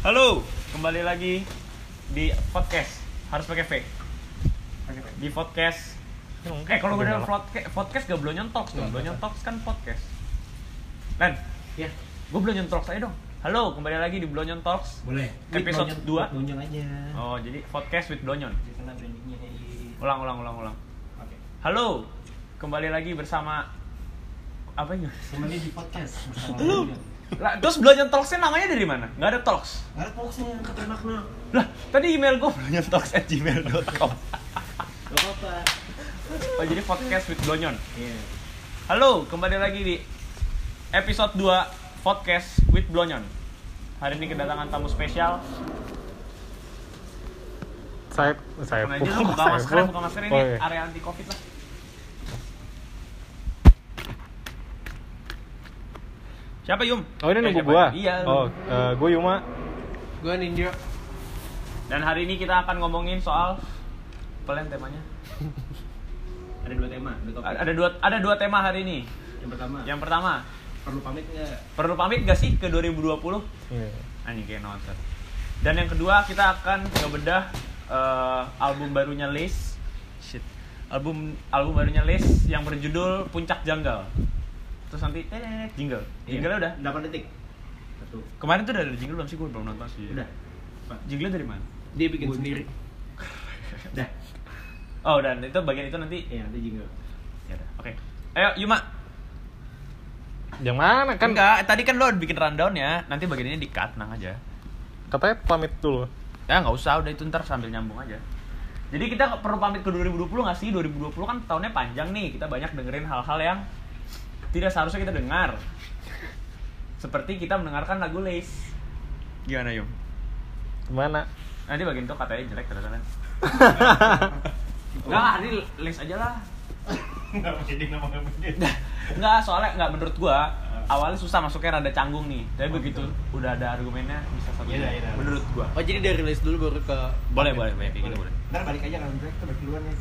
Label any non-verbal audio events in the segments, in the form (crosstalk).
Halo, kembali lagi di podcast. Harus pakai V. Di podcast. Eh kalau gue udah podcast, gak Blonyon Talks dong. Blonyon Talks kan podcast. Len, Ya, gue Blonyon Talks aja dong. Halo, kembali lagi di Blonyon Talks. boleh. Episode dua. Nonyon aja. Oh, jadi podcast with Blonyon. Ulang, ulang, ulang, ulang. Oke. Halo, kembali lagi bersama apa ini? Kembali di podcast bersama. Lah, terus Blonyon Talksnya namanya dari mana? Nggak ada Talks. Ada boxnya yang kata makna. Lah, tadi email gue blonyontalks@gmail.com. Gak apa-apa. Oh, jadi podcast with Blonyon. Iya. Halo, kembali lagi di episode 2 podcast with Blonyon. Hari ini kedatangan tamu spesial. saya saya lu buka masker, buka masker ini Oh, iya. area anti covid lah. Siapa Yum? oh ini Eh, nunggu gua Iya. oh eh, gua Yuma Gua Nindyo. Dan hari ini kita akan ngomongin soal apa yang temanya? (laughs) Ada dua tema, dua topik. Ada ada dua ada dua tema hari ini. Yang pertama, Yang pertama, perlu pamit nggak? perlu pamit gak sih ke 2020? Iya. Anjing kayak nonton. Dan yang kedua kita akan ngebedah eh, album barunya Lace. Shit. Album album barunya Lace yang berjudul Puncak Janggal. Terus nanti eh, jingle. Jingle udah. 8 detik. Satu. Kemarin tuh udah ada jingle belum sih? Gue belum nonton sih. Udah. Pak. Jingle dari mana? Dia bikin sendiri. (laughs) Udah. Oh, dan itu bagian itu nanti. Iya, nanti jingle. Ya udah. Oke. Ayo, Yuma. yang mana Kan enggak, tadi kan lo bikin rundown ya. Nanti bagian ini di-cut, tenang aja. katanya pamit dulu Ya nggak usah, udah itu ntar sambil nyambung aja. Jadi kita perlu pamit ke 2020 nggak sih? 2020 kan tahunnya panjang nih, kita banyak dengerin hal-hal yang tidak seharusnya kita dengar. Seperti kita mendengarkan lagu Lace. Gimana Yum? gimana Nanti bagian itu katanya jelek ternyata. (laughs) Enggak, hari Lace aja lah. Enggak nama Enggak, soalnya enggak menurut gua awalnya susah masuknya rada canggung nih. Tapi begitu udah ada argumennya bisa satu. Iya, iya. Menurut gua. Oh jadi dari list dulu baru ke Boleh, boleh, boleh gitu boleh. Ntar balik aja kalau break, kita balik duluan ya.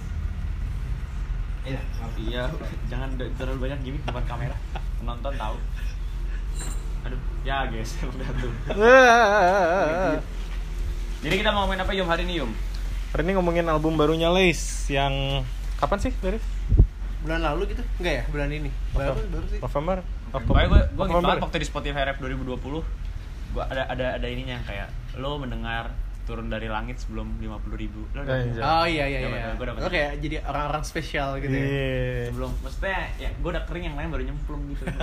Iya, maaf. Iya, jangan terlalu banyak gimmick depan kamera. Penonton tahu. Aduh, ya guys, (laughs) udah tuh. Jadi kita mau ngomongin apa Yum hari ini Yum? hari ini ngomongin album barunya Lace yang kapan sih Beris? bulan lalu gitu? Enggak ya, bulan ini. Baru baru sih. November Pokoknya gue gue gitu banget waktu di Spotify Rap 2020 gue ada ada ada ininya kayak lo mendengar turun dari langit sebelum 50 ribu lo udah- Anjay. Oh iya iya iya. dapet, gua dapet. Oke, jadi orang-orang spesial gitu ya. Iya. sebelum maksudnya ya gue udah kering yang lain baru nyemplung gitu (laughs) (laughs)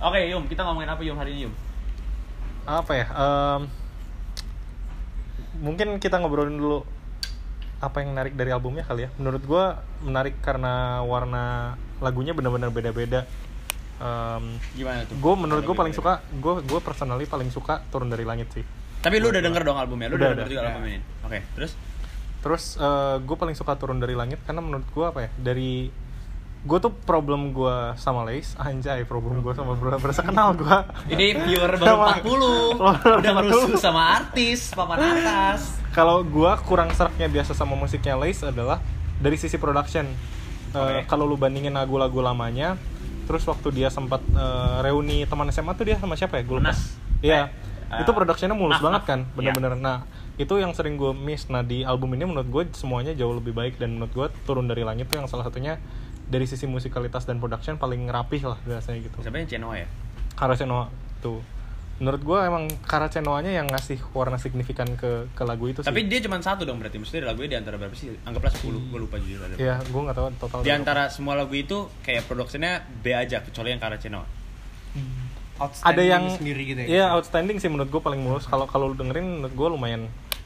Oke Yum, kita ngomongin apa Yum hari ini Yum? apa ya em, mungkin kita ngobrolin dulu apa yang menarik dari albumnya kali ya menurut gua menarik karena warna lagunya benar-benar beda-beda Em, Gimana tuh? gue menurut gue paling suka gue gue personally paling suka turun dari langit sih Tapi lu udah denger dong albumnya, lu udah, Udah, denger juga Ya. album ini. Oke, terus? terus gue paling suka turun dari langit karena menurut gue apa ya dari gue tuh problem gue sama Lace anjay problem gue sama bro berasa kenal gue Ini viewer baru Sama- 40 Oh, Udah 40. merusuh sama artis, papan atas. Kalau gue kurang seraknya biasa sama musiknya Lace adalah dari sisi production. Eh, Oke. kalau lu bandingin lagu-lagu lamanya terus waktu dia sempat eh, reuni teman SMA tuh dia sama siapa ya? Gue lupa. Iya Eh, itu productionnya mulus Naf, banget Naf. kan bener-bener. Nah itu yang sering gue miss. Nah di album ini menurut gue semuanya jauh lebih baik dan menurut gue turun dari langit tuh yang salah satunya dari sisi musikalitas dan production paling rapih lah biasanya gitu. Siapa yang Cenoa ya? Karacenoa tuh. Menurut gue emang Karacenoanya yang ngasih warna signifikan ke ke lagu itu sih. Tapi dia cuma satu dong berarti Maksudnya lagunya di antara berapa sih? Anggaplah 10, gue lupa jujur ada Iya, gue nggak tahu total. Di antara semua lagu itu kayak produksinya B aja Kecuali yang Kara Cenoa Outstanding ada yang sendiri gitu ya. Iya, outstanding sih menurut gue paling mulus. Kalau kalau lu dengerin menurut gue lumayan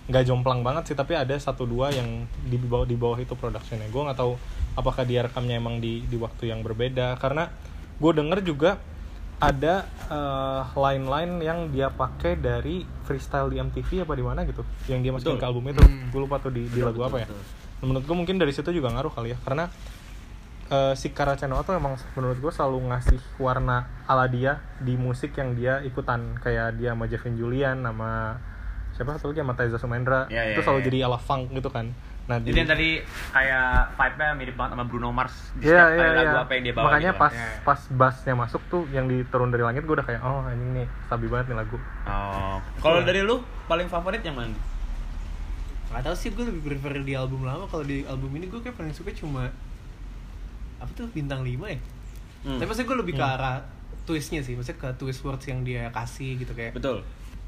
nggak jomplang banget sih, tapi ada satu dua yang di bawah di bawah itu productionnya. Gue nggak tahu apakah dia rekamnya emang di di waktu yang berbeda karena gue denger juga ada eh, line-line yang dia pakai dari freestyle di MTV apa di mana gitu yang dia masukin Betul. ke album itu Hmm. gue lupa tuh di, di Betul, lagu betul, apa ya betul. menurut gue mungkin dari situ juga ngaruh kali ya karena eh, si Karacenoa tuh emang menurut gue selalu ngasih warna ala dia di musik yang dia ikutan kayak dia sama Jevin Julian sama siapa satu lagi sama Taiza Sumendra Iya, iya, itu selalu iya. jadi ala funk gitu kan nah di- Jadi yang tadi kayak vibe-nya mirip banget sama Bruno Mars di Iya setiap iya lagu iya. apa yang dia bawa Makanya gitu pas pas bassnya masuk tuh yang diturun dari langit gue udah kayak oh ini nih stabil banget nih lagu. Oh. Kalau dari lu paling favorit yang mana? Gak tau sih gue lebih prefer di album lama kalau di album ini gue kayak paling suka cuma apa tuh bintang 5 ya Hmm. tapi maksudnya gue lebih ke Hmm. arah twistnya sih maksudnya ke twist words yang dia kasih gitu kayak Betul.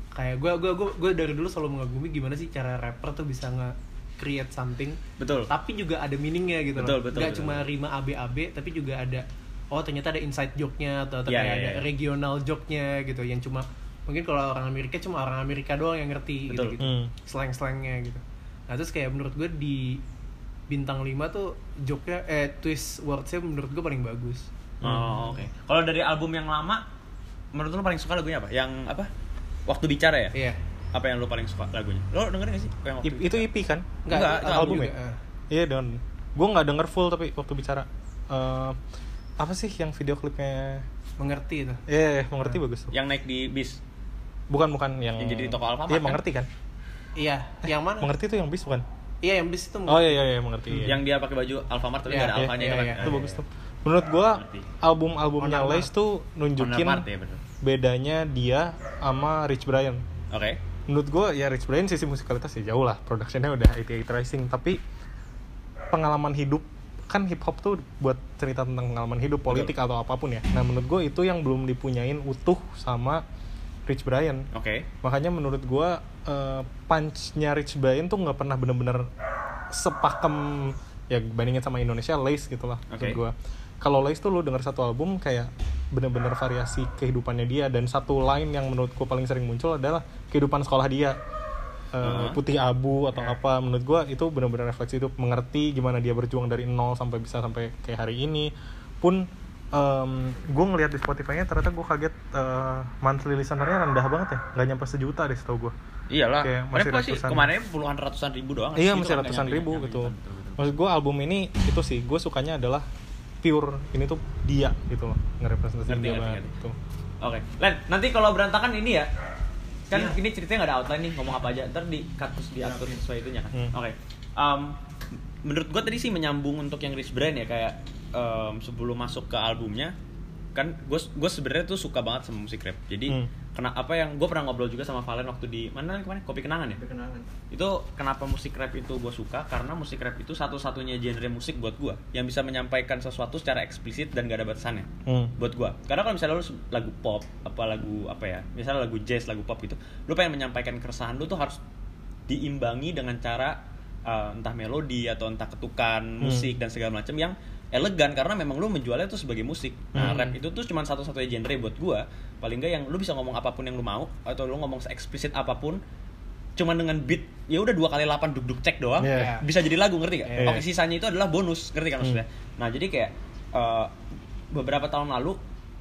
kayak gue gue gue gue dari dulu selalu mengagumi gimana sih cara rapper tuh bisa nge create something Betul. tapi juga ada meaningnya gitu Betul, loh betul, nggak betul. cuma rima ab-ab tapi juga ada oh ternyata ada inside joke-nya atau, atau kayak iya, ada iya. regional joke-nya gitu yang cuma mungkin kalau orang Amerika cuma orang Amerika doang yang ngerti Betul. gitu gitu Hmm. slang-slangnya gitu nah terus kayak menurut gue di bintang 5 tuh joke-nya eh twist words-nya menurut gue paling bagus Oh, oke. Kalau dari album yang lama menurut lu paling suka lagunya apa? Yang apa? Waktu bicara ya? iya Apa yang lu paling suka lagunya? Lo dengerin gak sih? Yang waktu I- itu EP kan? Enggak, Enggak, itu album album juga. ya? Ah. Iya dan gue nggak denger full tapi waktu bicara Eh, apa sih yang video klipnya? mengerti itu Iya, mengerti bagus tuh. Yang naik di bis. Bukan bukan yang Yang jadi di toko Alfamart Iya, kan? mengerti kan? iya yang mana Mengerti tuh yang bis bukan? Iya yang bis itu Oh iya iya, iya mengerti. iya. Yang dia pakai baju Alfamart tapi Iya, nggak ada iya, alfanya iya, itu kan. iya. itu Eh, bagus tuh. Menurut gua album-albumnya Lace tuh nunjukin Mart ya, betul. bedanya dia sama Rich Brian. Oke. Menurut gua ya Rich Brian sisi musikalitas ya jauh lah, productionnya udah 88 Rising, tapi pengalaman hidup kan hip hop tuh buat cerita tentang pengalaman hidup politik atau apa pun ya. Nah menurut gua itu yang belum dipunyain utuh sama Rich Brian. Oke. Makanya menurut gua eh, punch-nya Rich Brian tuh nggak pernah bener-bener sepakem ya bandingin sama Indonesia Lace gitu lah Oke. menurut gua. Kalau Lace tuh lu denger satu album kayak bener-bener variasi kehidupannya dia dan satu line yang menurutku paling sering muncul adalah kehidupan sekolah dia. Eh, Uh-huh. putih abu atau apa menurut gua itu bener-bener refleksi itu mengerti gimana dia berjuang dari nol sampai bisa sampai kayak hari ini pun gue ngeliat di Spotify-nya ternyata gue kaget eh, monthly listener-nya rendah banget ya nggak nyampe sejuta deh setahu gue Iyalah. Kayak masih Mereka sih ratusan. kemarin puluhan ratusan ribu doang. iya Itu masih kan ratusan nggak ribu nyampe- gitu nyampe- maksud gue album ini itu sih gue sukanya adalah pure ini tuh dia gitu loh ngerepresentasiin Ngerti, dia ngerti, banget gitu. Oke, Len, nanti kalau berantakan ini ya kan Iya. ini ceritanya nggak ada outline nih ngomong apa aja ntar di cut terus diatur sesuai itunya kan Hmm. oke Em, menurut gua tadi sih menyambung untuk yang Rich Brian ya kayak em, sebelum masuk ke albumnya kan gue gue sebenarnya tuh suka banget sama musik rap jadi Hmm. kena apa yang gue pernah ngobrol juga sama Valen waktu di mana kemarin kopi kenangan ya Perkenalan. itu kenapa musik rap itu gue suka karena musik rap itu satu-satunya genre musik buat gue yang bisa menyampaikan sesuatu secara eksplisit dan gak ada batasannya Hmm. buat gua karena kalau misalnya lu lagu pop apa lagu apa ya misalnya lagu jazz lagu pop gitu lu pengen menyampaikan keresahan lu tuh harus diimbangi dengan cara uh, entah melodi atau entah ketukan musik dan segala macam yang elegan karena memang lu menjualnya tuh sebagai musik nah Hmm. rap itu tuh cuma satu-satunya genre buat gua paling enggak yang lu bisa ngomong apa pun yang lu mau atau lu ngomong se-eksplisit apa pun cuman dengan beat ya udah dua kali 8 duk duk cek doang Iya. bisa jadi lagu ngerti gak? Iya. Oke sisanya itu adalah bonus ngerti kan maksudnya? Nah jadi kayak uh, beberapa tahun lalu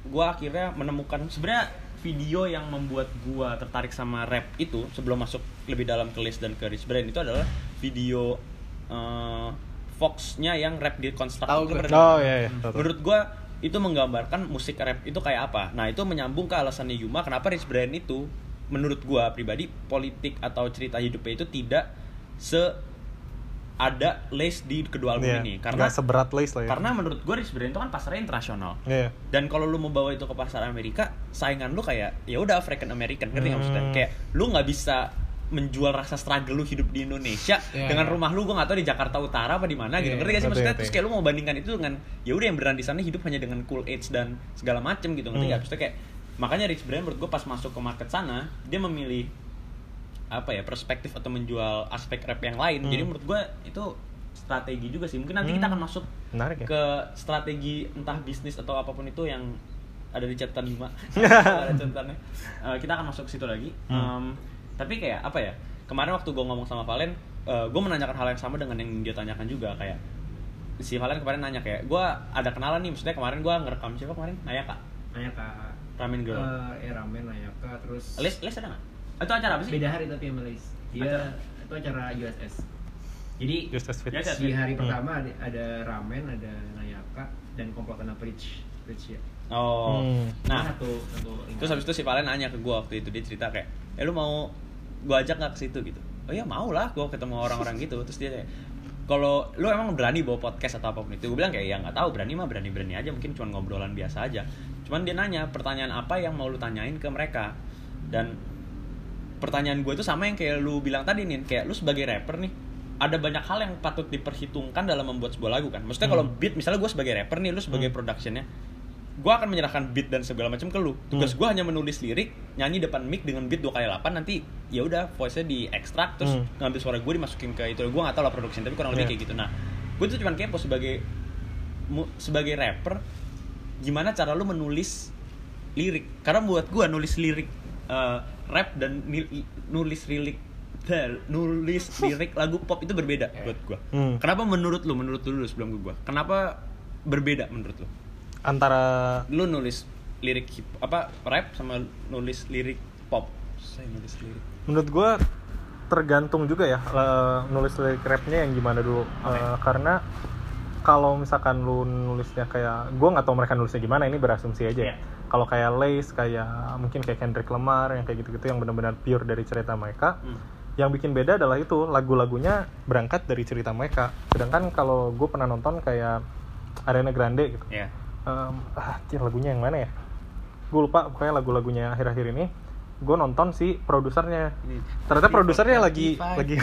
gue akhirnya menemukan sebenarnya video yang membuat gue tertarik sama rap itu sebelum masuk lebih dalam ke list dan ke Rich Brian itu adalah video uh, Fox-nya yang rap di pernah Oh iya iya. Menurut gue itu menggambarkan musik rap itu kayak apa. Nah itu menyambung ke alasannya Yuma kenapa Rich Brian itu menurut gue pribadi politik atau cerita hidupnya itu tidak se ada lace di kedua album Iya, ini karena nggak seberat Lace lah ya. karena menurut gue Rich Brian itu kan pasarnya internasional Iya. dan kalau lu mau bawa itu ke pasar Amerika saingan lu kayak ya udah African American ngerti nggak maksudnya Hmm. kayak lu nggak bisa menjual rasa struggle lu hidup di Indonesia Iya, dengan rumah lu gue nggak tahu di Jakarta Utara apa di mana gitu Iya, ngerti gak sih maksudnya terus kayak lu mau bandingkan itu dengan ya udah yang beneran di sana hidup hanya dengan cool age dan segala macem gitu ngerti Hmm. gak maksudnya kayak makanya Rich Brian menurut gue pas masuk ke market sana dia memilih apa ya perspektif atau menjual aspek rap yang lain Hmm. jadi menurut gue itu strategi juga sih mungkin nanti kita Hmm. akan masuk Menarik ya. ke strategi entah bisnis atau apa pun itu yang ada di catatan Bima (laughs) ada catatannya Eh, kita akan masuk ke situ lagi Hmm. Em, tapi kayak apa ya kemarin waktu gue ngomong sama Valen gue menanyakan hal yang sama dengan yang dia tanyakan juga kayak si Valen kemarin nanya kayak gue ada kenalan nih maksudnya kemarin gue ngerekam siapa kemarin Ayaka Nanya kak. Ramen Girl Eh, eh, ramen Nayaka terus. Les Les ada nggak itu acara apa sih Beda hari tapi sama Les. Dia Acara? itu acara USS. Jadi as di hari Hmm. pertama ada, ada ramen, ada Nayaka dan komplotan Rich. Rich ya. oh Hmm. nah satu satu Terus habis itu si Valen nanya ke gue waktu itu dia cerita kayak, eh lu mau gue ajak nggak ke situ gitu? Oh iya mau lah, gue ketemu orang-orang gitu. Terus dia kayak, kalau lu emang berani bawa podcast atau apa pun itu gue bilang kayak ya nggak tahu berani mah berani berani aja mungkin cuma ngobrolan biasa aja cuman dia nanya pertanyaan apa yang mau lu tanyain ke mereka dan pertanyaan gue itu sama yang kayak lu bilang tadi nih kayak lu sebagai rapper nih ada banyak hal yang patut diperhitungkan dalam membuat sebuah lagu kan maksudnya kalau Hmm. beat misalnya gue sebagai rapper nih lu sebagai Hmm. productionnya gue akan menyerahkan beat dan segala macam ke lu tugas Hmm. gue hanya menulis lirik nyanyi depan mic dengan beat 2 kali 8 nanti ya udah voice nya diekstrak terus Hmm. ngambil suara gue dimasukin ke itu gue nggak tahu lah production tapi kurang lebih Yeah. kayak gitu nah gue tuh cuman kepo sebagai sebagai rapper gimana cara lu menulis lirik karena buat gue nulis lirik eh, rap dan nulis lirik nulis (laughs) lirik lagu pop itu berbeda Yeah. buat gue Hmm. kenapa menurut lu menurut lu dulu sebelum gue kenapa berbeda menurut lu antara lu nulis lirik hip apa rap sama nulis lirik pop? Saya nulis lirik. Menurut gue tergantung juga ya eh, nulis lirik rapnya yang gimana dulu. Eh, karena kalau misalkan lu nulisnya kayak gue nggak tahu mereka nulisnya gimana ini berasumsi aja ya. Iya. kalau kayak Lace kayak mungkin kayak Kendrick Lamar yang kayak gitu-gitu yang benar-benar pure dari cerita mereka. Hmm. yang bikin beda adalah itu lagu-lagunya berangkat dari cerita mereka. Sedangkan kalau gue pernah nonton kayak Ariana Grande gitu. Ya Em, ah lagunya yang mana ya? Gue lupa pokoknya lagu-lagunya akhir-akhir ini. Gue nonton si produsernya. Ternyata produsernya lagi lagi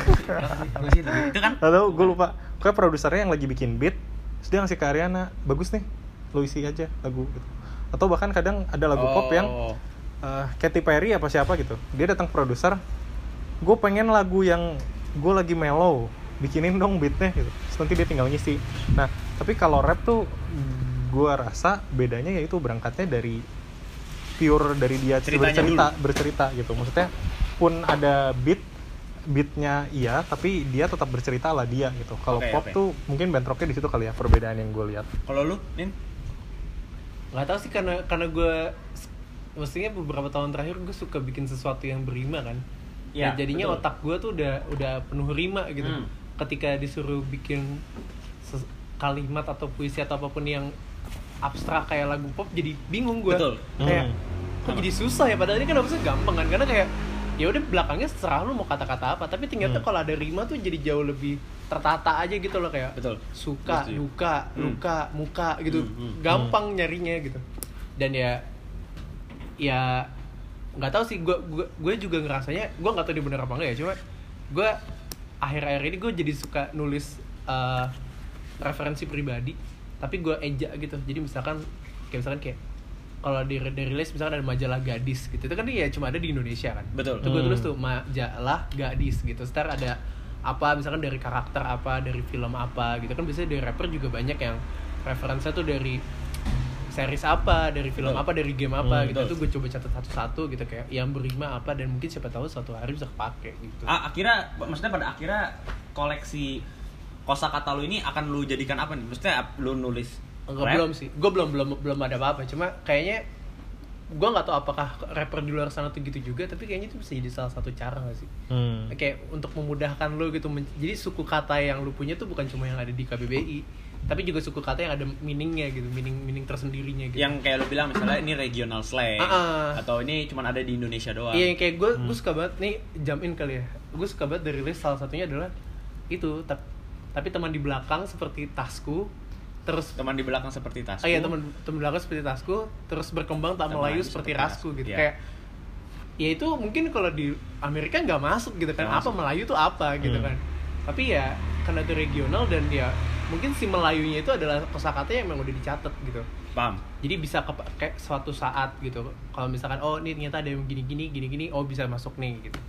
itu kan? Atau gue lupa. Pokoknya produsernya yang lagi bikin beat terus dia ngasih ke Ariana bagus nih lo isi aja lagu gitu. Atau bahkan kadang ada lagu pop yang Oh. eh, Katy Perry apa siapa gitu. Dia datang ke produser gue pengen lagu yang gue lagi mellow bikinin dong beatnya gitu. Terus nanti dia tinggal ngisi. Nah tapi kalau rap tuh gue rasa bedanya yaitu berangkatnya dari pure dari dia Ceritanya bercerita bercerita gitu. Maksudnya pun ada beat beatnya iya tapi dia tetap bercerita lah dia gitu. Kalau Oke, pop oke. tuh mungkin bentroknya di situ kali ya perbedaan yang gue lihat. Kalau lu nin nggak tahu sih karena karena gue mestinya beberapa tahun terakhir gue suka bikin sesuatu yang berima kan. Iya, Nah, jadinya betul. otak gue tuh udah udah penuh rima gitu. Hmm. ketika disuruh bikin kalimat atau puisi atau apa pun yang abstrak kayak lagu pop jadi bingung gue Betul. kayak Hmm. kok jadi susah ya padahal ini kan harusnya gampang kan karena kayak ya udah belakangnya serah lu mau kata-kata apa tapi ternyata Hmm. kalau ada rima tuh jadi jauh lebih tertata aja gitu loh kayak Betul. suka Setuju. duka Hmm. luka muka gitu Hmm, hmm. gampang nyarinya gitu dan ya ya nggak tahu sih gue gue gue juga ngerasanya gue nggak tahu dia bener apa enggak ya cuma gue akhir-akhir ini gue jadi suka nulis eh, referensi pribadi tapi gue eja gitu jadi misalkan kayak misalkan kayak kalau di, di rilis misalkan ada majalah gadis gitu itu kan ya cuma ada di Indonesia kan Betul. itu gue Hmm. tulis tuh majalah gadis gitu Setar ada apa misalkan dari karakter apa dari film apa gitu kan biasanya dari rapper juga banyak yang referensinya tuh dari series apa dari film Betul. apa dari game apa Hmm, gitu betul. tuh gue coba catat satu-satu gitu kayak yang berima apa dan mungkin siapa tahu suatu hari bisa kepake gitu Ah, akhirnya maksudnya pada akhirnya koleksi kosakata lu ini akan lu jadikan apa nih maksudnya lu nulis Enggak rap? belum sih gue belum belum belum ada apa-apa cuma kayaknya gue nggak tahu apakah rapper di luar sana tuh gitu juga tapi kayaknya itu bisa jadi salah satu cara gak sih Hmm. kayak untuk memudahkan lo gitu men- jadi suku kata yang lu punya tuh bukan cuma yang ada di KBBI tapi juga suku kata yang ada meaningnya gitu meaning meaning tersendirinya gitu yang kayak lu bilang misalnya ini regional slang ah. atau ini cuma ada di Indonesia doang iya yang kayak gue Hmm. gue suka banget nih jump in kali ya gue suka banget dari list salah satunya adalah itu tap- tapi teman di belakang seperti tasku terus teman di belakang seperti tas Oh iya teman teman belakang seperti tasku terus berkembang tak Melayu seperti seperti rasku gitu iya. kayak ya itu mungkin kalau di Amerika nggak masuk gitu kan Nggak apa masuk. Melayu tuh apa gitu Hmm. kan tapi ya karena itu regional dan ya mungkin si Melayunya itu adalah kosakata yang memang udah dicatat gitu paham jadi bisa kepake suatu saat gitu kalau misalkan oh ini ternyata ada yang gini gini gini gini oh bisa masuk nih gitu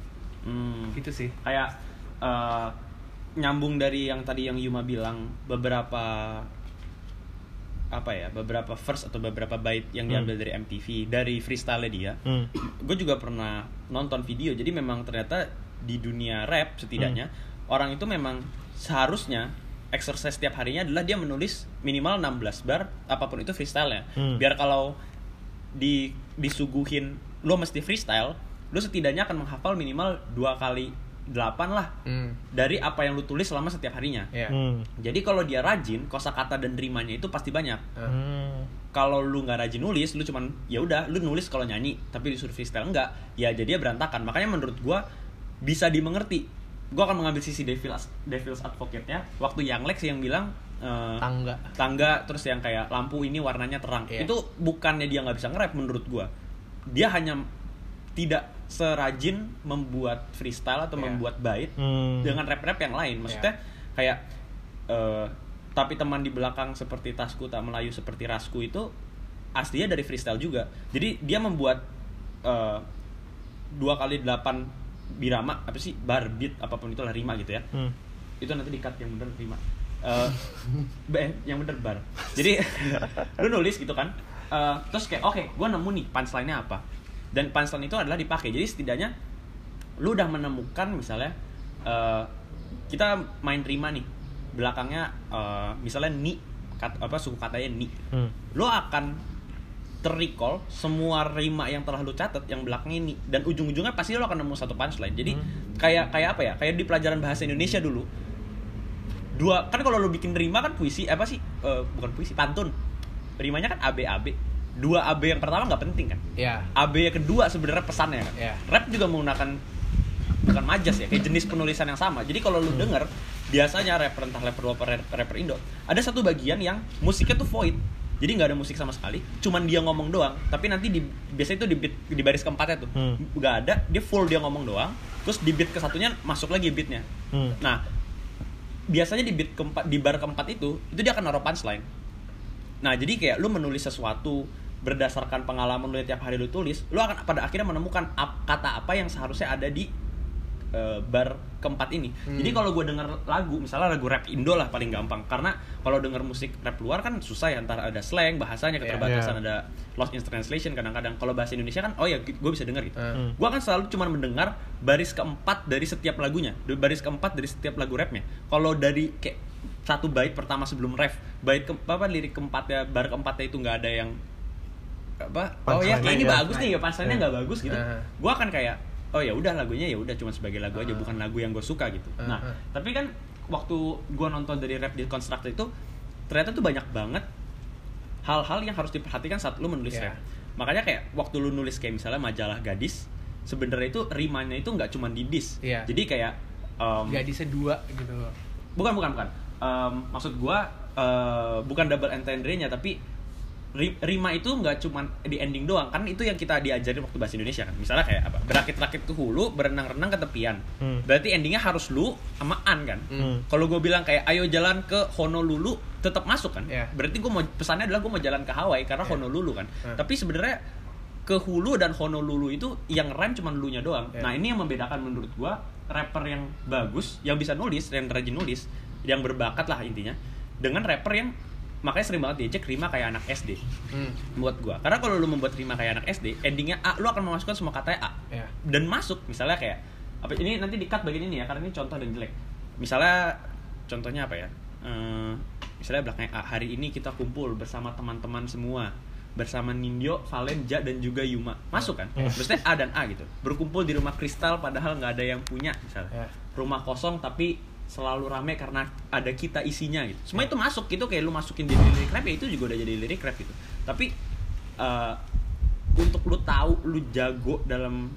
hmm. gitu sih kayak eh, nyambung dari yang tadi yang Yuma bilang beberapa apa ya beberapa verse atau beberapa bait yang Hmm. diambil dari MTV dari freestyle dia Hmm. gue juga pernah nonton video jadi memang ternyata di dunia rap setidaknya orang itu memang seharusnya exercise setiap harinya adalah dia menulis minimal 16 bar apa pun itu freestyle-nya Hmm. biar kalau di disuguhin lo mesti freestyle lo setidaknya akan menghafal minimal dua kali 8 lah hmm. dari apa yang lu tulis selama setiap harinya ya Hmm. jadi kalau dia rajin kosakata dan rimanya itu pasti banyak Hmm. kalau lu nggak rajin nulis lu cuman ya udah lu nulis kalau nyanyi tapi disuruh freestyle enggak ya jadi berantakan makanya menurut gua bisa dimengerti gue akan mengambil sisi devil's devil's advocate-nya waktu yang Lex yang bilang eh, Tangga. tangga terus yang kayak lampu ini warnanya terang Iya. itu bukannya dia nggak bisa nge-rap menurut gua dia hanya tidak serajin membuat freestyle atau Iya. membuat bait Hmm. dengan rap-rap yang lain. Maksudnya kayak eh, tapi teman di belakang seperti tasku tak melayu seperti rasku itu aslinya dari freestyle juga. Jadi dia membuat eh, dua kali delapan birama apa sih bar beat apa pun itulah rima gitu ya. Hmm. itu nanti di-cut yang bener lima Eh, (laughs) eh, yang bener bar. Jadi (laughs) lu nulis gitu kan. Eh, terus kayak oke gue nemu nih punchline-nya apa dan punchline itu adalah dipakai. Jadi setidaknya lu udah menemukan misalnya eh, kita main rima nih. Belakangnya eh, misalnya ni kat- apa suku katanya ni. Hmm. lo akan terrecall semua rima yang telah lo catat yang belakangnya ini dan ujung-ujungnya pasti lo akan nemu satu punchline. Jadi Hmm. kayak kayak apa ya? Kayak di pelajaran bahasa Indonesia dulu. Dua kan kalau lo bikin rima kan puisi apa sih? Eh, bukan puisi pantun. Rimanya kan AB AB dua AB yang pertama nggak penting kan? Ya. AB yang kedua sebenarnya pesannya kan? Iya. rap juga menggunakan bukan majas ya kayak jenis penulisan yang sama. Jadi kalau lu denger biasanya rapper entah rapper rapper, rapper Indo ada satu bagian yang musiknya tuh void. Jadi nggak ada musik sama sekali cuman dia ngomong doang. Tapi nanti di biasanya itu di beat di baris keempatnya tuh. Hmm. nggak ada dia full dia ngomong doang. Terus di beat ke satunya masuk lagi beatnya. Hmm. nah biasanya di beat keempat di bar keempat itu itu dia akan naruh punchline. Nah jadi kayak lu menulis sesuatu berdasarkan pengalaman lu yang tiap hari lu tulis lu akan pada akhirnya menemukan ap- kata apa yang seharusnya ada di eh, bar keempat ini Hmm. jadi kalau gue denger lagu misalnya lagu rap Indo lah paling gampang karena kalau denger musik rap luar kan susah ya antara ada slang bahasanya Iya. keterbatasan Iya. ada lost in translation kadang-kadang kalau bahasa Indonesia kan oh ya gue bisa denger gitu Hmm. gue akan selalu cuma mendengar baris keempat dari setiap lagunya baris keempat dari setiap lagu rapnya kalau dari kayak satu bait pertama sebelum ref bait ke, apa lirik keempatnya bar keempatnya itu nggak ada yang apa oh ya kayak ini bagus nih ya punchline-nya nggak bagus gitu Uh-huh. gue akan kayak oh ya udah lagunya ya udah cuma sebagai lagu aja Uh-huh. bukan lagu yang gue suka gitu nah Uh-huh. tapi kan waktu gue nonton dari rap di Constructed itu ternyata tuh banyak banget hal-hal yang harus diperhatikan saat lu menulis Iya. rap makanya kayak waktu lu nulis kayak misalnya majalah gadis sebenarnya itu rimanya itu nggak cuma di dis Iya. jadi kayak um, Gadisnya dua gitu bukan bukan bukan Um, maksud gua uh, bukan double entendre-nya tapi rima itu nggak cuma di ending doang kan itu yang kita diajarin waktu bahasa Indonesia kan misalnya kayak apa berakit-rakit ke hulu berenang-renang ke tepian Hmm. berarti endingnya harus lu sama an kan Hmm. kalau gue bilang kayak ayo jalan ke Honolulu tetap masuk kan Iya. berarti gue mau pesannya adalah gue mau jalan ke Hawaii karena Iya. Honolulu kan Hmm. tapi sebenarnya ke Hulu dan Honolulu itu yang rhyme cuma lu nya doang Iya. nah ini yang membedakan menurut gue rapper yang bagus yang bisa nulis yang rajin nulis yang berbakat lah intinya dengan rapper yang makanya sering banget diejek rima kayak anak SD Hmm. buat gua. Karena kalau lu membuat rima kayak anak SD endingnya A lu akan memasukkan semua katanya A. Ya. dan masuk misalnya kayak apa ini nanti di cut bagian ini ya karena ini contoh dan jelek. Misalnya contohnya apa ya? Eh, misalnya belakangnya A hari ini kita kumpul bersama teman-teman semua bersama Nindyo, Valen, Ja dan juga Yuma. Masuk kan? Hmm. maksudnya A dan A gitu. Berkumpul di rumah kristal padahal nggak ada yang punya misalnya. Ya. rumah kosong tapi selalu rame karena ada kita isinya gitu semua itu masuk gitu kayak lu masukin jadi lirik rap ya itu juga udah jadi lirik rap gitu tapi eh, untuk lu tahu lu jago dalam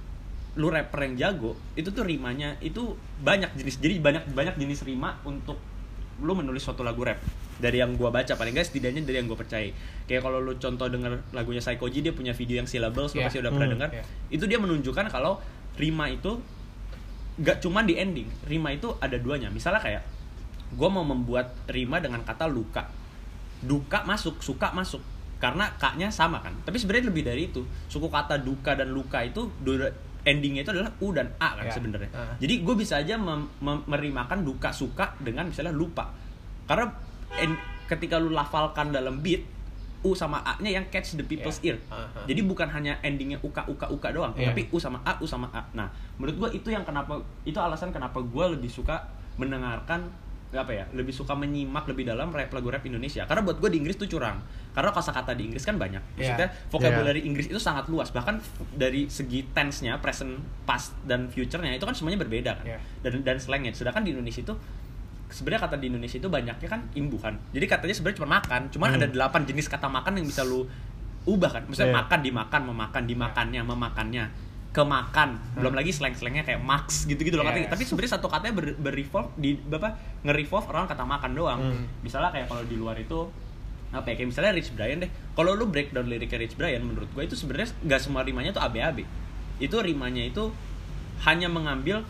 lu rapper yang jago itu tuh rimanya itu banyak jenis jadi banyak banyak jenis rima untuk lu menulis suatu lagu rap dari yang gua baca paling nggak setidaknya dari yang gua percaya kayak kalau lu contoh denger lagunya Psychoji dia punya video yang syllables lu Iya. pasti udah pernah Hmm. dengar Iya. itu dia menunjukkan kalau rima itu gak cuman di ending rima itu ada duanya. Misalnya kayak gue mau membuat rima dengan kata luka. Duka masuk suka masuk. Karena kaknya sama kan. Tapi sebenarnya lebih dari itu. Suku kata duka dan luka itu endingnya itu adalah u dan a kan Ya. sebenarnya. Ah. jadi gue bisa aja mem- mem- merimakan duka suka dengan misalnya lupa. Karena en- ketika lu lafalkan dalam beat u sama a nya yang catch the people's Ya. ear Aha. jadi bukan hanya endingnya uka uka uka doang Iya. tapi u sama a u sama a nah menurut gue itu yang kenapa itu alasan kenapa gue lebih suka mendengarkan apa ya lebih suka menyimak lebih dalam rap lagu rap Indonesia karena buat gue di Inggris tuh curang karena kosakata di Inggris kan banyak maksudnya Iya. vocabulary Inggris itu sangat luas bahkan dari segi tense-nya present past dan future-nya itu kan semuanya berbeda kan Iya. dan dan slangnya sedangkan di Indonesia itu sebenarnya kata di Indonesia itu banyaknya kan imbuhan jadi katanya sebenarnya cuma makan cuman Hmm. ada delapan jenis kata makan yang bisa lu ubah kan. Maksudnya Iya. makan dimakan memakan dimakannya memakannya. Ke makan belum lagi slang-slangnya kayak max gitu-gitu loh Yes. tapi sebenarnya satu katanya ber, berrevolve di apa nge-revolve around kata makan doang. Hmm. misalnya kayak kalau di luar itu apa ya kayak misalnya Rich Brian deh. Kalau lu breakdown liriknya Rich Brian menurut gue itu sebenarnya nggak semua rimanya tuh AB-AB itu rimanya itu hanya mengambil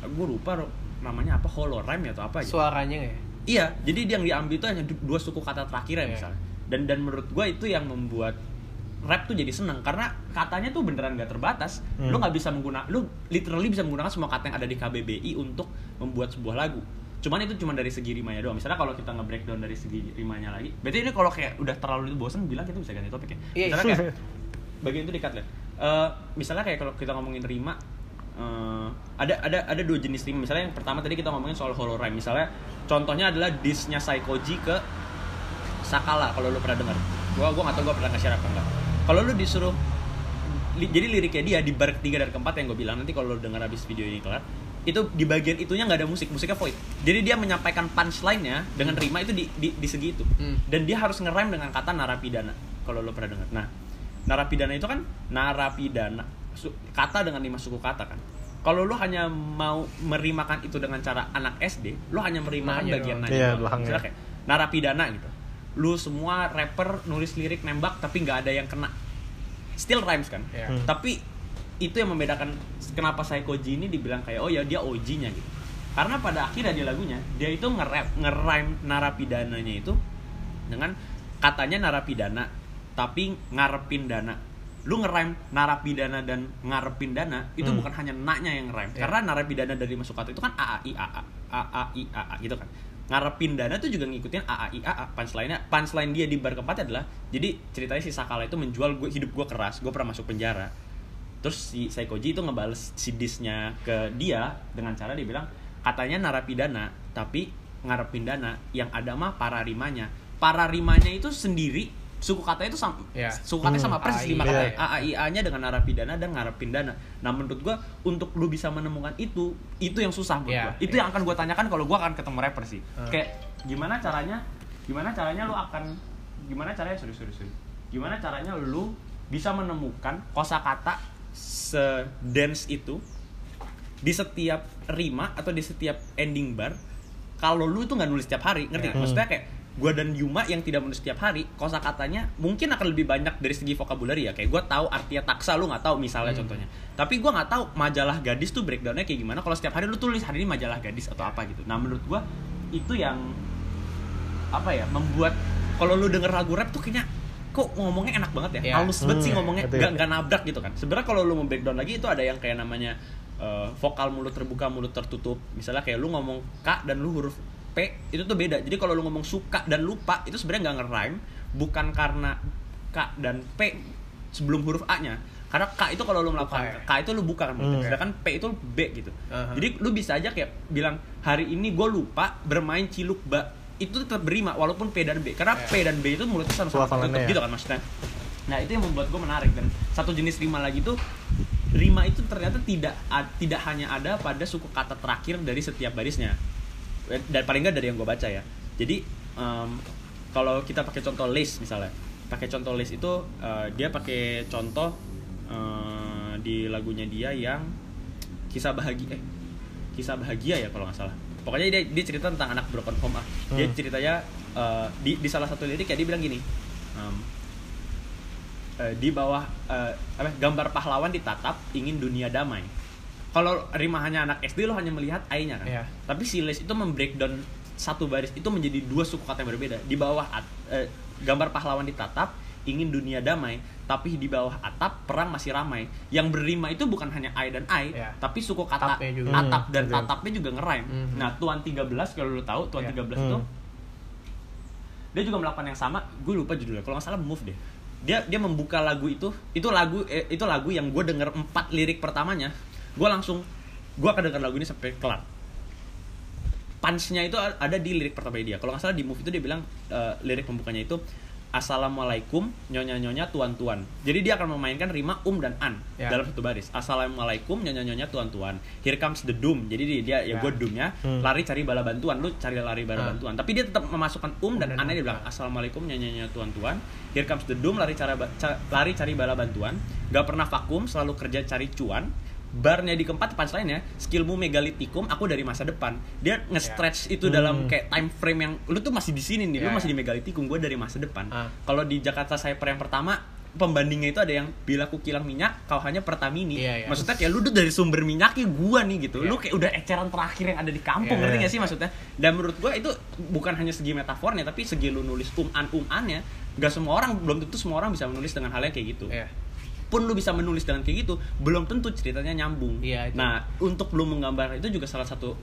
gue lupa namanya apa hollow rhyme atau apa gitu Suaranya ya? Iya, jadi yang diambil itu hanya du- dua suku kata terakhir ya Iya. misalnya. Dan dan menurut gue itu yang membuat rap tuh jadi seneng karena katanya tuh beneran gak terbatas. Hmm. Lu nggak bisa menggunakan, lu literally bisa menggunakan semua kata yang ada di KBBI untuk membuat sebuah lagu. Cuman itu cuma dari segi rimanya doang. Misalnya kalau kita nge-breakdown dari segi rimanya lagi, berarti ini kalau kayak udah terlalu bosan bilang kita bisa ganti topik ya. Iya, Misalnya kayak (laughs) bagian itu dikat lah. Eh, misalnya kayak kalau kita ngomongin rima eh, ada ada ada dua jenis rima. Misalnya yang pertama tadi kita ngomongin soal rhyme. Misalnya contohnya adalah disnya Saikoji ke Sakala kalau lu pernah dengar. Gua gua nggak tahu gua pernah nge-share apa enggak. Kalau lu disuruh li- jadi liriknya dia di bar ketiga dan keempat yang gue bilang nanti kalau lu dengar habis video ini kelar itu di bagian itunya nggak ada musik musiknya void jadi dia menyampaikan punchline-nya dengan rima itu di, di, di segi itu Hmm. dan dia harus ngerem dengan kata narapidana kalau lo pernah dengar nah narapidana itu kan narapidana kata dengan lima suku kata kan. Kalau lo hanya mau merimakan itu dengan cara anak SD lo hanya merimakan Nanya bagian nanya Iya. Misalnya kayak narapidana gitu. Lu semua rapper nulis lirik nembak tapi nggak ada yang kena. Still rhymes kan? Iya. Hmm. tapi itu yang membedakan kenapa Saikoji ini dibilang kayak oh ya dia OG-nya gitu. Karena pada akhirnya di lagunya dia itu nge-rap nge-rhyme narapidananya itu dengan katanya narapidana tapi ngarepin dana lu nge-rhyme narapidana dan ngarepin dana itu Hmm. bukan hanya naknya yang nge-rhyme. Iya. karena narapidana dari masuk kata itu kan AAI AA AAI AA gitu kan. Ngarepin dana tuh juga ngikutin AAI AA punchline-nya punchline dia di bar keempat adalah jadi ceritanya si Sakala itu menjual gue hidup gue keras gue pernah masuk penjara. Terus si Saikoji itu ngebales si disnya ke dia dengan cara dia bilang katanya narapidana tapi ngarepin dana. Yang ada mah para rimanya para rimanya itu sendiri suku kata itu sama Iya. suku katanya sama Hmm. persis lima kata iya. AAIA nya dengan narapidana dan ngarepin dana nah menurut gua untuk lu bisa menemukan itu itu yang susah menurut Iya, gua itu iya. yang akan gua tanyakan kalau gua akan ketemu rapper sih Hmm. kayak gimana caranya gimana caranya lu akan gimana caranya sorry sorry sorry gimana caranya lu bisa menemukan kosakata se-dance itu di setiap rima atau di setiap ending bar kalau lu itu nggak nulis setiap hari ngerti nggak? maksudnya kayak gua dan Yuma yang tidak menulis setiap hari kosakatanya mungkin akan lebih banyak dari segi vokabulari ya. Kayak gua tahu artinya taksa lu nggak tahu misalnya Hmm. contohnya. Tapi gua nggak tahu majalah gadis tuh breakdownnya kayak gimana. Kalau setiap hari lu tulis hari ini majalah gadis atau apa gitu. Nah menurut gua itu yang apa ya membuat kalau lu denger lagu rap tuh kayaknya kok ngomongnya enak banget ya. Ya. halus banget sih Hmm, ngomongnya. nggak nggak nabrak gitu kan. Sebenarnya kalau lu mau breakdown lagi itu ada yang kayak namanya eh, vokal mulut terbuka mulut tertutup. Misalnya kayak lu ngomong k dan lu huruf p itu tuh beda. Jadi kalau lu ngomong suka dan lupa itu sebenarnya nggak ngerime bukan karena k dan p sebelum huruf a nya karena k itu kalau lu melakukan k itu lu buka kan Hmm. sedangkan p itu b gitu. Aha. jadi lu bisa aja kayak bilang hari ini gue lupa bermain ciluk ba itu tetap berima walaupun p dan b. Karena Ya. p dan b itu mulutnya sama-sama tertutup ya. gitu kan maksudnya. Nah itu yang membuat gue menarik. Dan satu jenis rima lagi tuh rima itu ternyata tidak tidak hanya ada pada suku kata terakhir dari setiap barisnya dan paling nggak dari yang gue baca ya. Jadi em, kalau kita pakai contoh list misalnya. Pakai contoh list itu eh, dia pakai contoh eh, di lagunya dia yang kisah bahagia eh kisah bahagia ya kalau nggak salah. Pokoknya dia dia cerita tentang anak broken home ah. Dia Hmm. ceritanya eh, di di salah satu lirik ya dia bilang gini em, eh, di bawah eh, apa gambar pahlawan ditatap ingin dunia damai kalau rima hanya anak SD lo hanya melihat I-nya kan Iya. tapi si Les itu membreakdown satu baris itu menjadi dua suku kata yang berbeda di bawah at- eh, gambar pahlawan ditatap ingin dunia damai tapi di bawah atap perang masih ramai yang berima itu bukan hanya I dan I Iya. tapi suku kata juga. atap Hmm, dan betul. tatapnya juga ngerime Mhm. nah tuan 13 kalau lo tahu tuan Iya. 13 itu Hmm. dia juga melakukan yang sama gue lupa judulnya kalau nggak salah move deh dia dia membuka lagu itu itu lagu eh, itu lagu yang gue denger empat lirik pertamanya gue langsung gue akan denger lagu ini sampai kelar punchnya itu ada di lirik pertama dia kalau nggak salah di move itu dia bilang eh, lirik pembukanya itu Assalamualaikum nyonya-nyonya tuan-tuan. Jadi dia akan memainkan rima um dan an Ya. dalam satu baris. Assalamualaikum nyonya-nyonya tuan-tuan. Here comes the doom. Jadi dia, dia ya Ya. gue doomnya Hmm. lari cari bala bantuan. Lu cari lari bala Ah. bantuan. Tapi dia tetap memasukkan um dan dan an di an. belakang. Assalamualaikum nyonya-nyonya tuan-tuan. Here comes the doom lari cara ba- ca- lari cari bala bantuan. Gak pernah vakum, selalu kerja cari cuan. Barnya di keempat punchline-nya, skillmu megalitikum, aku dari masa depan. Dia nge-stretch itu dalam Hmm. kayak time frame yang lu tuh masih di sini nih, lu Ya, masih ya. di megalitikum, gue dari masa depan. Ah. Kalau di Jakarta Cyber yang pertama, pembandingnya itu ada yang bila ku kilang minyak, kau hanya Pertamini. Iya, iya. Maksudnya kayak lu tuh dari sumber minyaknya gua nih gitu. Iya. Lu kayak udah eceran terakhir yang ada di kampung, Iya. ngerti gak sih maksudnya? Dan menurut gua itu bukan hanya segi metafornya, tapi segi lu nulis um an um annya, gak semua orang belum tentu semua orang bisa menulis dengan hal yang kayak gitu Iya. Pun lu bisa menulis dengan kayak gitu belum tentu ceritanya nyambung Iya, itu. nah untuk lu menggambar itu juga salah satu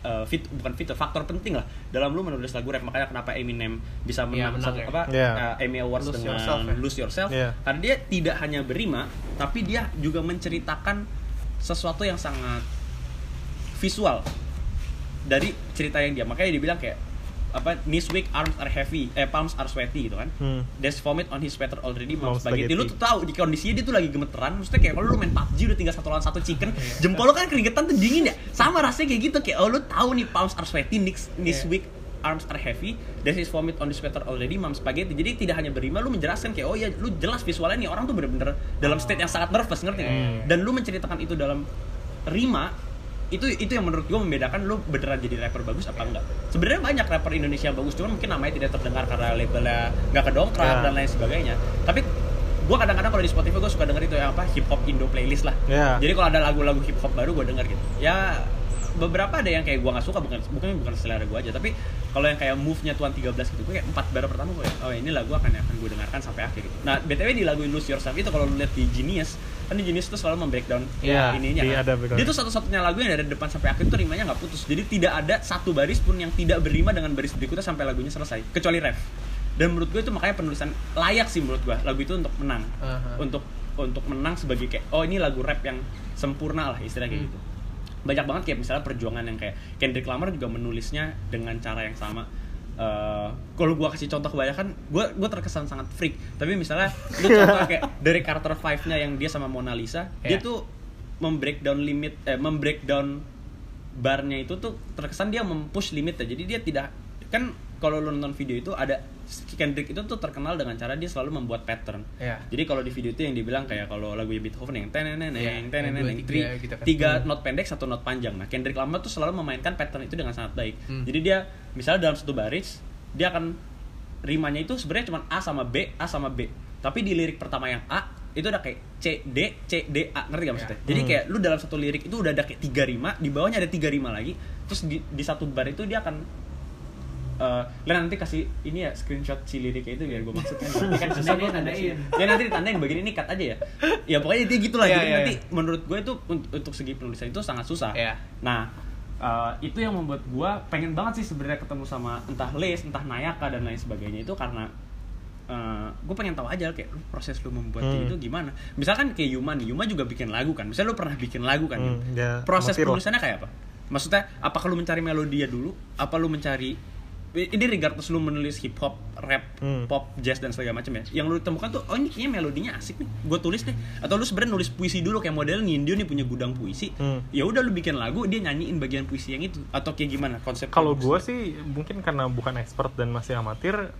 uh, fit bukan fitur faktor penting lah dalam lu menulis lagu rap makanya kenapa Eminem bisa menang Iya, menang satu- ya. apa Iya. uh, Emmy Awards Lose dengan Yourself ya. Lose Yourself Iya. karena dia tidak hanya berima tapi dia juga menceritakan sesuatu yang sangat visual dari cerita yang dia makanya dia bilang kayak apa knees weak arms are heavy eh palms are sweaty gitu kan Hmm. There's vomit on his sweater already Mau spaghetti. spaghetti. Lu tuh tahu di kondisinya dia tuh lagi gemeteran. Maksudnya kayak kalau lu main PUBG udah tinggal satu lawan satu chicken, (laughs) jempol lu kan keringetan tuh dingin ya. Sama rasanya kayak gitu kayak oh lu tahu nih palms are sweaty, knees, knees Iya. weak, arms are heavy. There's his vomit on his sweater already mom spaghetti. Jadi tidak hanya berima lu menjelaskan kayak oh ya lu jelas visualnya nih orang tuh bener-bener dalam state yang sangat nervous ngerti nggak? Hmm. Dan lu menceritakan itu dalam rima itu itu yang menurut gue membedakan lu beneran jadi rapper bagus apa enggak. Sebenarnya banyak rapper Indonesia yang bagus cuman mungkin namanya tidak terdengar karena labelnya nggak kedongkrak Ya. dan lain sebagainya. Tapi gue kadang-kadang kalau di Spotify gue suka denger itu yang apa hip hop Indo playlist lah. Ya. jadi kalau ada lagu-lagu hip hop baru gue denger gitu. Ya beberapa ada yang kayak gue nggak suka bukan bukan bukan selera gue aja tapi kalau yang kayak move-nya Tuan 13 gitu gue kayak empat bar pertama gue oh ini lagu akan akan gue dengarkan sampai akhir. Gitu nah btw di lagu Lose Yourself itu kalau lu lihat di Genius kan di Genius itu selalu membreakdown Iya, ininya kan. ada dia tuh satu-satunya lagu yang dari depan sampai akhir tuh rimanya nggak putus. Jadi tidak ada satu baris pun yang tidak berima dengan baris berikutnya sampai lagunya selesai kecuali ref. Dan menurut gue itu makanya penulisan layak sih menurut gue lagu itu untuk menang. Aha. untuk untuk menang sebagai kayak oh ini lagu rap yang sempurna lah istilah kayak Hmm. gitu. Banyak banget kayak misalnya perjuangan yang kayak Kendrick Lamar juga menulisnya dengan cara yang sama Eh, kalau gua kasih contoh kebanyakan gua gua terkesan sangat freak tapi misalnya (laughs) lu contoh kayak dari Carter Five nya yang dia sama Mona Lisa dia Iya. tuh membreakdown limit eh membreakdown barnya itu tuh terkesan dia mempush limitnya jadi dia tidak kan kalau lu nonton video itu ada Kendrick itu tuh terkenal dengan cara dia selalu membuat pattern Iya. jadi kalau di video itu yang dibilang kayak kalau lagu Beethoven yang teneneng Iya, teneneng yang tri- tiga gitu kan. tiga not pendek satu not panjang nah Kendrick Lamar tuh selalu memainkan pattern itu dengan sangat baik Hmm. jadi dia misalnya dalam satu baris dia akan rimanya itu sebenarnya cuma A sama B A sama B tapi di lirik pertama yang A itu udah kayak C D C D A ngerti gak maksudnya Ya. jadi Hmm. kayak lu dalam satu lirik itu udah ada kayak tiga rima di bawahnya ada tiga rima lagi terus di, di satu bar itu dia akan eh Len nanti kasih ini ya screenshot si liriknya itu biar gue maksudkan (laughs) Ini kan susah Nanti banget tandain. ya nanti ditandain bagian ini cut aja ya ya pokoknya dia gitu lah Iya, jadi iya, nanti iya. menurut gue itu un- untuk segi penulisan itu sangat susah Iya. nah eh, itu yang membuat gue pengen banget sih sebenarnya ketemu sama entah Les entah Nayaka dan lain sebagainya itu karena gue pengen tahu aja kayak lu proses lu membuat Hmm. itu gimana misalkan kayak Yuma nih Yuma juga bikin lagu kan misalnya lu pernah bikin lagu kan Hmm, Yum. ya, proses penulisannya kayak apa maksudnya apakah lu mencari melodinya dulu apa lu mencari ini regardless lu menulis hip hop, rap, Hmm. pop, jazz dan segala macam ya. Yang lu temukan tuh oh ini kayaknya melodinya asik nih. Gue tulis deh. Atau lu sebenarnya nulis puisi dulu kayak model Nindio nih punya gudang puisi. Hmm. Ya udah lu bikin lagu, dia nyanyiin bagian puisi yang itu atau kayak gimana konsep Kalau gue sih mungkin karena bukan expert dan masih amatir,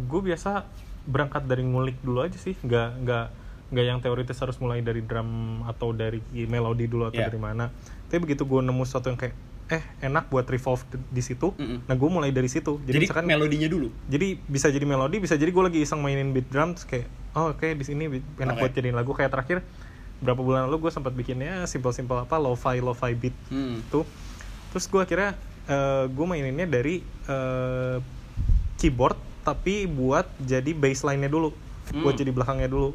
gue biasa berangkat dari ngulik dulu aja sih, nggak nggak nggak yang teoritis harus mulai dari drum atau dari melodi dulu atau Yeah. dari mana. Tapi begitu gue nemu sesuatu yang kayak eh enak buat revolve di- situ, Mm-mm. nah gue mulai dari situ. Jadi, misalkan melodinya dulu. jadi bisa jadi melodi bisa jadi gue lagi iseng mainin beat drum terus kayak oh oke di sini enak Oke. buat jadiin lagu kayak terakhir berapa bulan lalu gue sempat bikinnya simple simple apa lo-fi lo-fi beat Hmm. itu terus gue akhirnya gue maininnya dari eh, keyboard tapi buat jadi bassline-nya dulu buat Hmm. jadi belakangnya dulu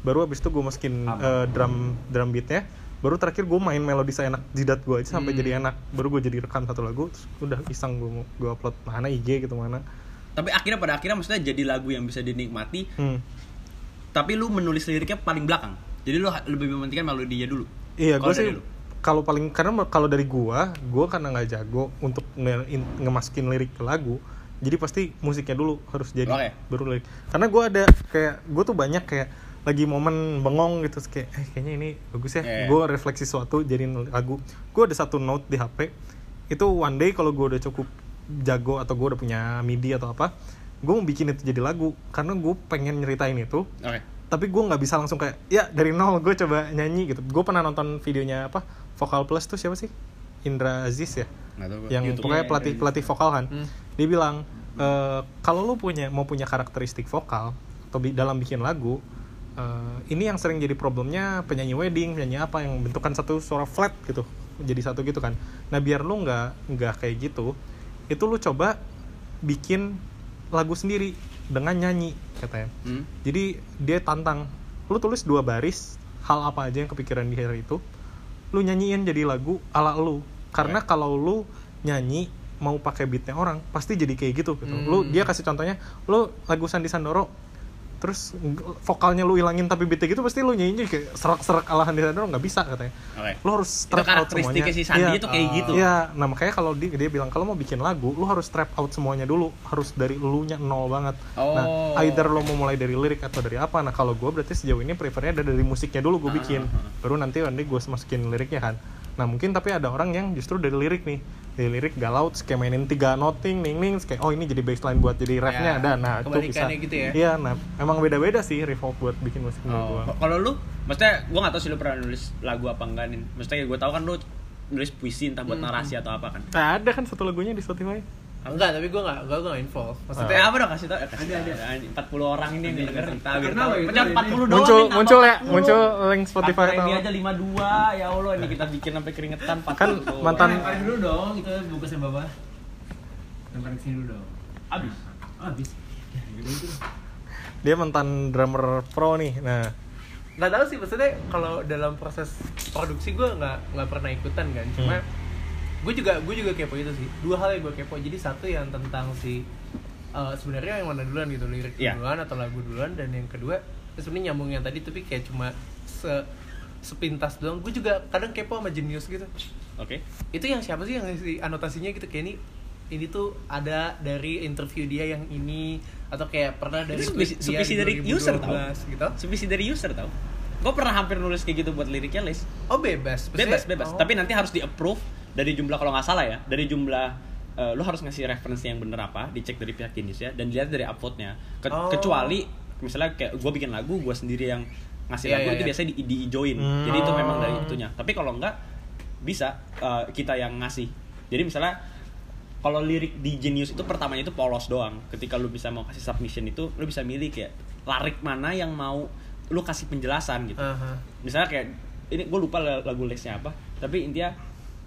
baru abis itu gue masukin eh, drum drum beatnya baru terakhir gue main melodi seenak jidat gue aja sampai Hmm. jadi enak baru gue jadi rekam satu lagu terus udah iseng gue gue upload mana IG gitu mana Tapi akhirnya pada akhirnya maksudnya jadi lagu yang bisa dinikmati, hmm. tapi lu menulis liriknya paling belakang. Jadi lu lebih mementingkan melodinya dulu. Iya, gue sih kalau paling karena kalau dari gua, gua karena nggak jago untuk nge ngemasukin lirik ke lagu. jadi pasti musiknya dulu harus jadi Oke. baru lirik karena gue ada kayak gue tuh banyak kayak lagi momen bengong gitu kayak eh kayaknya ini bagus ya. Iya. gue refleksi sesuatu jadiin lagu. Gue ada satu note di hp itu one day kalau gue udah cukup jago atau gue udah punya midi atau apa gue mau bikin itu jadi lagu. Karena gue pengen nyeritain itu oke. tapi gue nggak bisa langsung kayak ya dari nol gue coba nyanyi gitu. Gue pernah nonton videonya apa vokal plus tuh siapa sih? Indra Aziz ya? Nggak yang YouTube-nya pokoknya pelatih pelatih vokal kan. Hmm. dia bilang eh, kalau lu punya mau punya karakteristik vokal atau bi- dalam bikin lagu eh, ini yang sering jadi problemnya penyanyi wedding penyanyi apa yang bentukan satu suara flat gitu jadi satu gitu kan. Nah biar lu nggak nggak kayak gitu itu lu coba bikin lagu sendiri dengan nyanyi katanya. Hmm. jadi dia tantang lu tulis dua baris hal apa aja yang kepikiran di hari itu lu nyanyiin jadi lagu ala lu. Karena kalau lu nyanyi mau pakai beatnya orang pasti jadi kayak gitu gitu. Lu dia kasih contohnya lu lagu Sandi Sandoro terus vokalnya lu ilangin tapi beatnya gitu pasti lu nyanyi kayak serak-serak ala Sandi Sandoro nggak bisa katanya Oke. lu harus strap out semuanya si Sandi Iya. itu kayak gitu. Iya, nah makanya kalau dia, dia bilang kalau mau bikin lagu, lu harus trap out semuanya dulu, harus dari elunya nol banget. Nah, Oh. either lo mau mulai dari lirik atau dari apa. Nah, kalau gue berarti sejauh ini prefernya ada dari musiknya dulu gue bikin, baru nanti nanti gue masukin liriknya kan. Nah mungkin tapi ada orang yang justru dari lirik nih, dari lirik galau, terus kayak mainin tiga noting, ning ning, kayak oh ini jadi baseline buat jadi refnya Ya, ada. Nah itu bisa. gitu ya. Iya, nah emang beda-beda sih revolve buat bikin musik Oh, kalau lu, maksudnya gue gak tau sih lu pernah nulis lagu apa enggak nih. Maksudnya gue tau kan lu nulis puisi entah buat narasi atau apa kan. Nah, ada kan satu lagunya di Spotify. Enggak, tapi gue gak, gue gak involve Maksudnya Maksudnya apa dong kasih tau? Eh, kasih ada, ada. 40 orang ini yang denger tahu. itu? Pencet 40 doang. muncul nih, muncul ya, 40. muncul link Spotify atau ini aja 52 ya Allah ini kita bikin sampai keringetan 40 Kan mantan- Eh, lemparin dulu dong itu bungkus yang bawah lemparin ke sini dulu dong abis. habis ya itu Dia mantan drummer pro nih. Nah, nggak tahu sih maksudnya kalau dalam proses produksi gue nggak nggak pernah ikutan kan cuma gue juga gue juga kepo itu sih. Dua hal yang gue kepo. Jadi satu yang tentang si eh, sebenarnya yang mana duluan gitu lirik Iya. duluan atau lagu duluan. Dan yang kedua sebenarnya nyambung yang tadi tapi kayak cuma se sepintas doang. Gue juga kadang kepo sama jenius gitu. Oke. itu yang siapa sih yang ngisi anotasinya gitu? Kayak ini ini tuh ada dari interview dia yang ini atau kayak pernah dari Itu submisi di dari user tau? 2012 gitu. Submisi dari user tau? Gue pernah hampir nulis kayak gitu buat liriknya list oh bebas. Bebas, bebas. Oh. Tapi nanti harus di approve dari jumlah kalau nggak salah ya Dari jumlah eh, Lu harus ngasih referensi yang bener apa Dicek dari pihak jenis ya Dan dilihat dari uploadnya Ke- Oh. Kecuali Misalnya kayak gue bikin lagu Gue sendiri yang ngasih Iya, lagu iya, itu iya. biasanya di, diijoin Hmm. Jadi itu memang dari itunya Tapi kalau enggak Bisa eh, kita yang ngasih Jadi misalnya kalau lirik di Genius itu pertamanya itu polos doang. Ketika lu bisa mau kasih submission itu, lu bisa milih kayak larik mana yang mau lu kasih penjelasan gitu. Aha. Misalnya kayak ini gue lupa lagu listnya apa, tapi intinya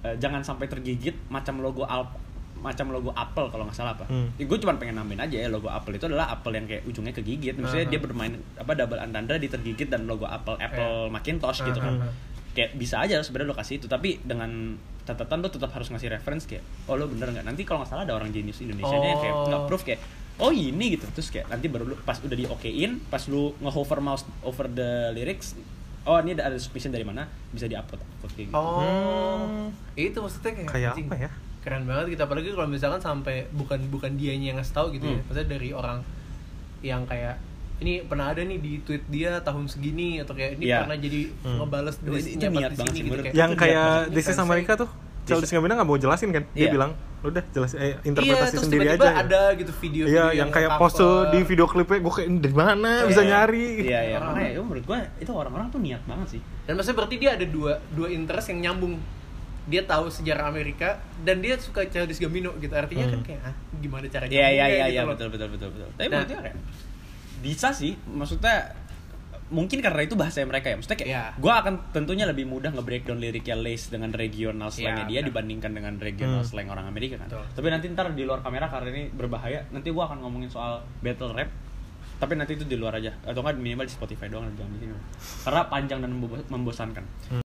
eh, jangan sampai tergigit macam logo Alp macam logo Apple kalau nggak salah apa. Hmm. gue cuma pengen nambahin aja ya logo Apple itu adalah Apple yang kayak ujungnya kegigit. Misalnya Aha. dia bermain apa double entendre di tergigit dan logo Apple Apple Macintosh gitu kan Aha. kayak bisa aja sebenarnya lo kasih itu tapi dengan catatan lo tetap harus ngasih reference kayak oh lo bener nggak nanti kalau nggak salah ada orang jenius Indonesia nya yang kayak Oh. nggak proof kayak oh ini gitu terus kayak nanti baru lu pas udah di okein pas lu nge-hover mouse over the lyrics oh ini ada submission dari mana bisa di upload upload kayak gitu Oh, Hmm. itu maksudnya kayak, Kayak anjing, apa ya? Keren banget kita apalagi kalau misalkan sampai bukan bukan dianya yang ngasih tahu gitu ya. Hmm. Maksudnya dari orang yang kayak ini pernah ada nih di tweet dia tahun segini atau kayak ini Iya. pernah jadi Hmm. ngebales itu pas niat di banget sih, gitu kayak. yang kayak This is. America tuh Childish Gambino nggak mau jelasin kan dia Iya. bilang udah jelas eh, Iya, interpretasi terus sendiri tiba-tiba aja ada gitu video iya yang kayak pose di video klipnya gue kayak dari mana bisa Iya. nyari iya iya Orang- makanya itu menurut gua itu orang-orang tuh niat banget sih Dan maksudnya berarti dia ada dua dua interest yang nyambung. Dia tahu sejarah Amerika dan dia suka Childish Gambino gitu. Artinya kan Hmm. kayak ah, gimana cara Iya iya nyambungnya iya gitu iya loh. betul betul betul betul. Tapi Nah. menurut gue kayak bisa sih, maksudnya mungkin karena itu bahasa mereka ya. Maksudnya kayak Iya. gue akan tentunya lebih mudah nge-breakdown liriknya Lace dengan regional slangnya Iya, dia benar. dibandingkan dengan regional Hmm. slang orang Amerika kan. Betul. Tapi nanti ntar di luar kamera karena ini berbahaya, nanti gue akan ngomongin soal battle rap. Tapi nanti itu di luar aja atau enggak minimal di Spotify doang jangan di sini. Karena panjang dan membo- membosankan.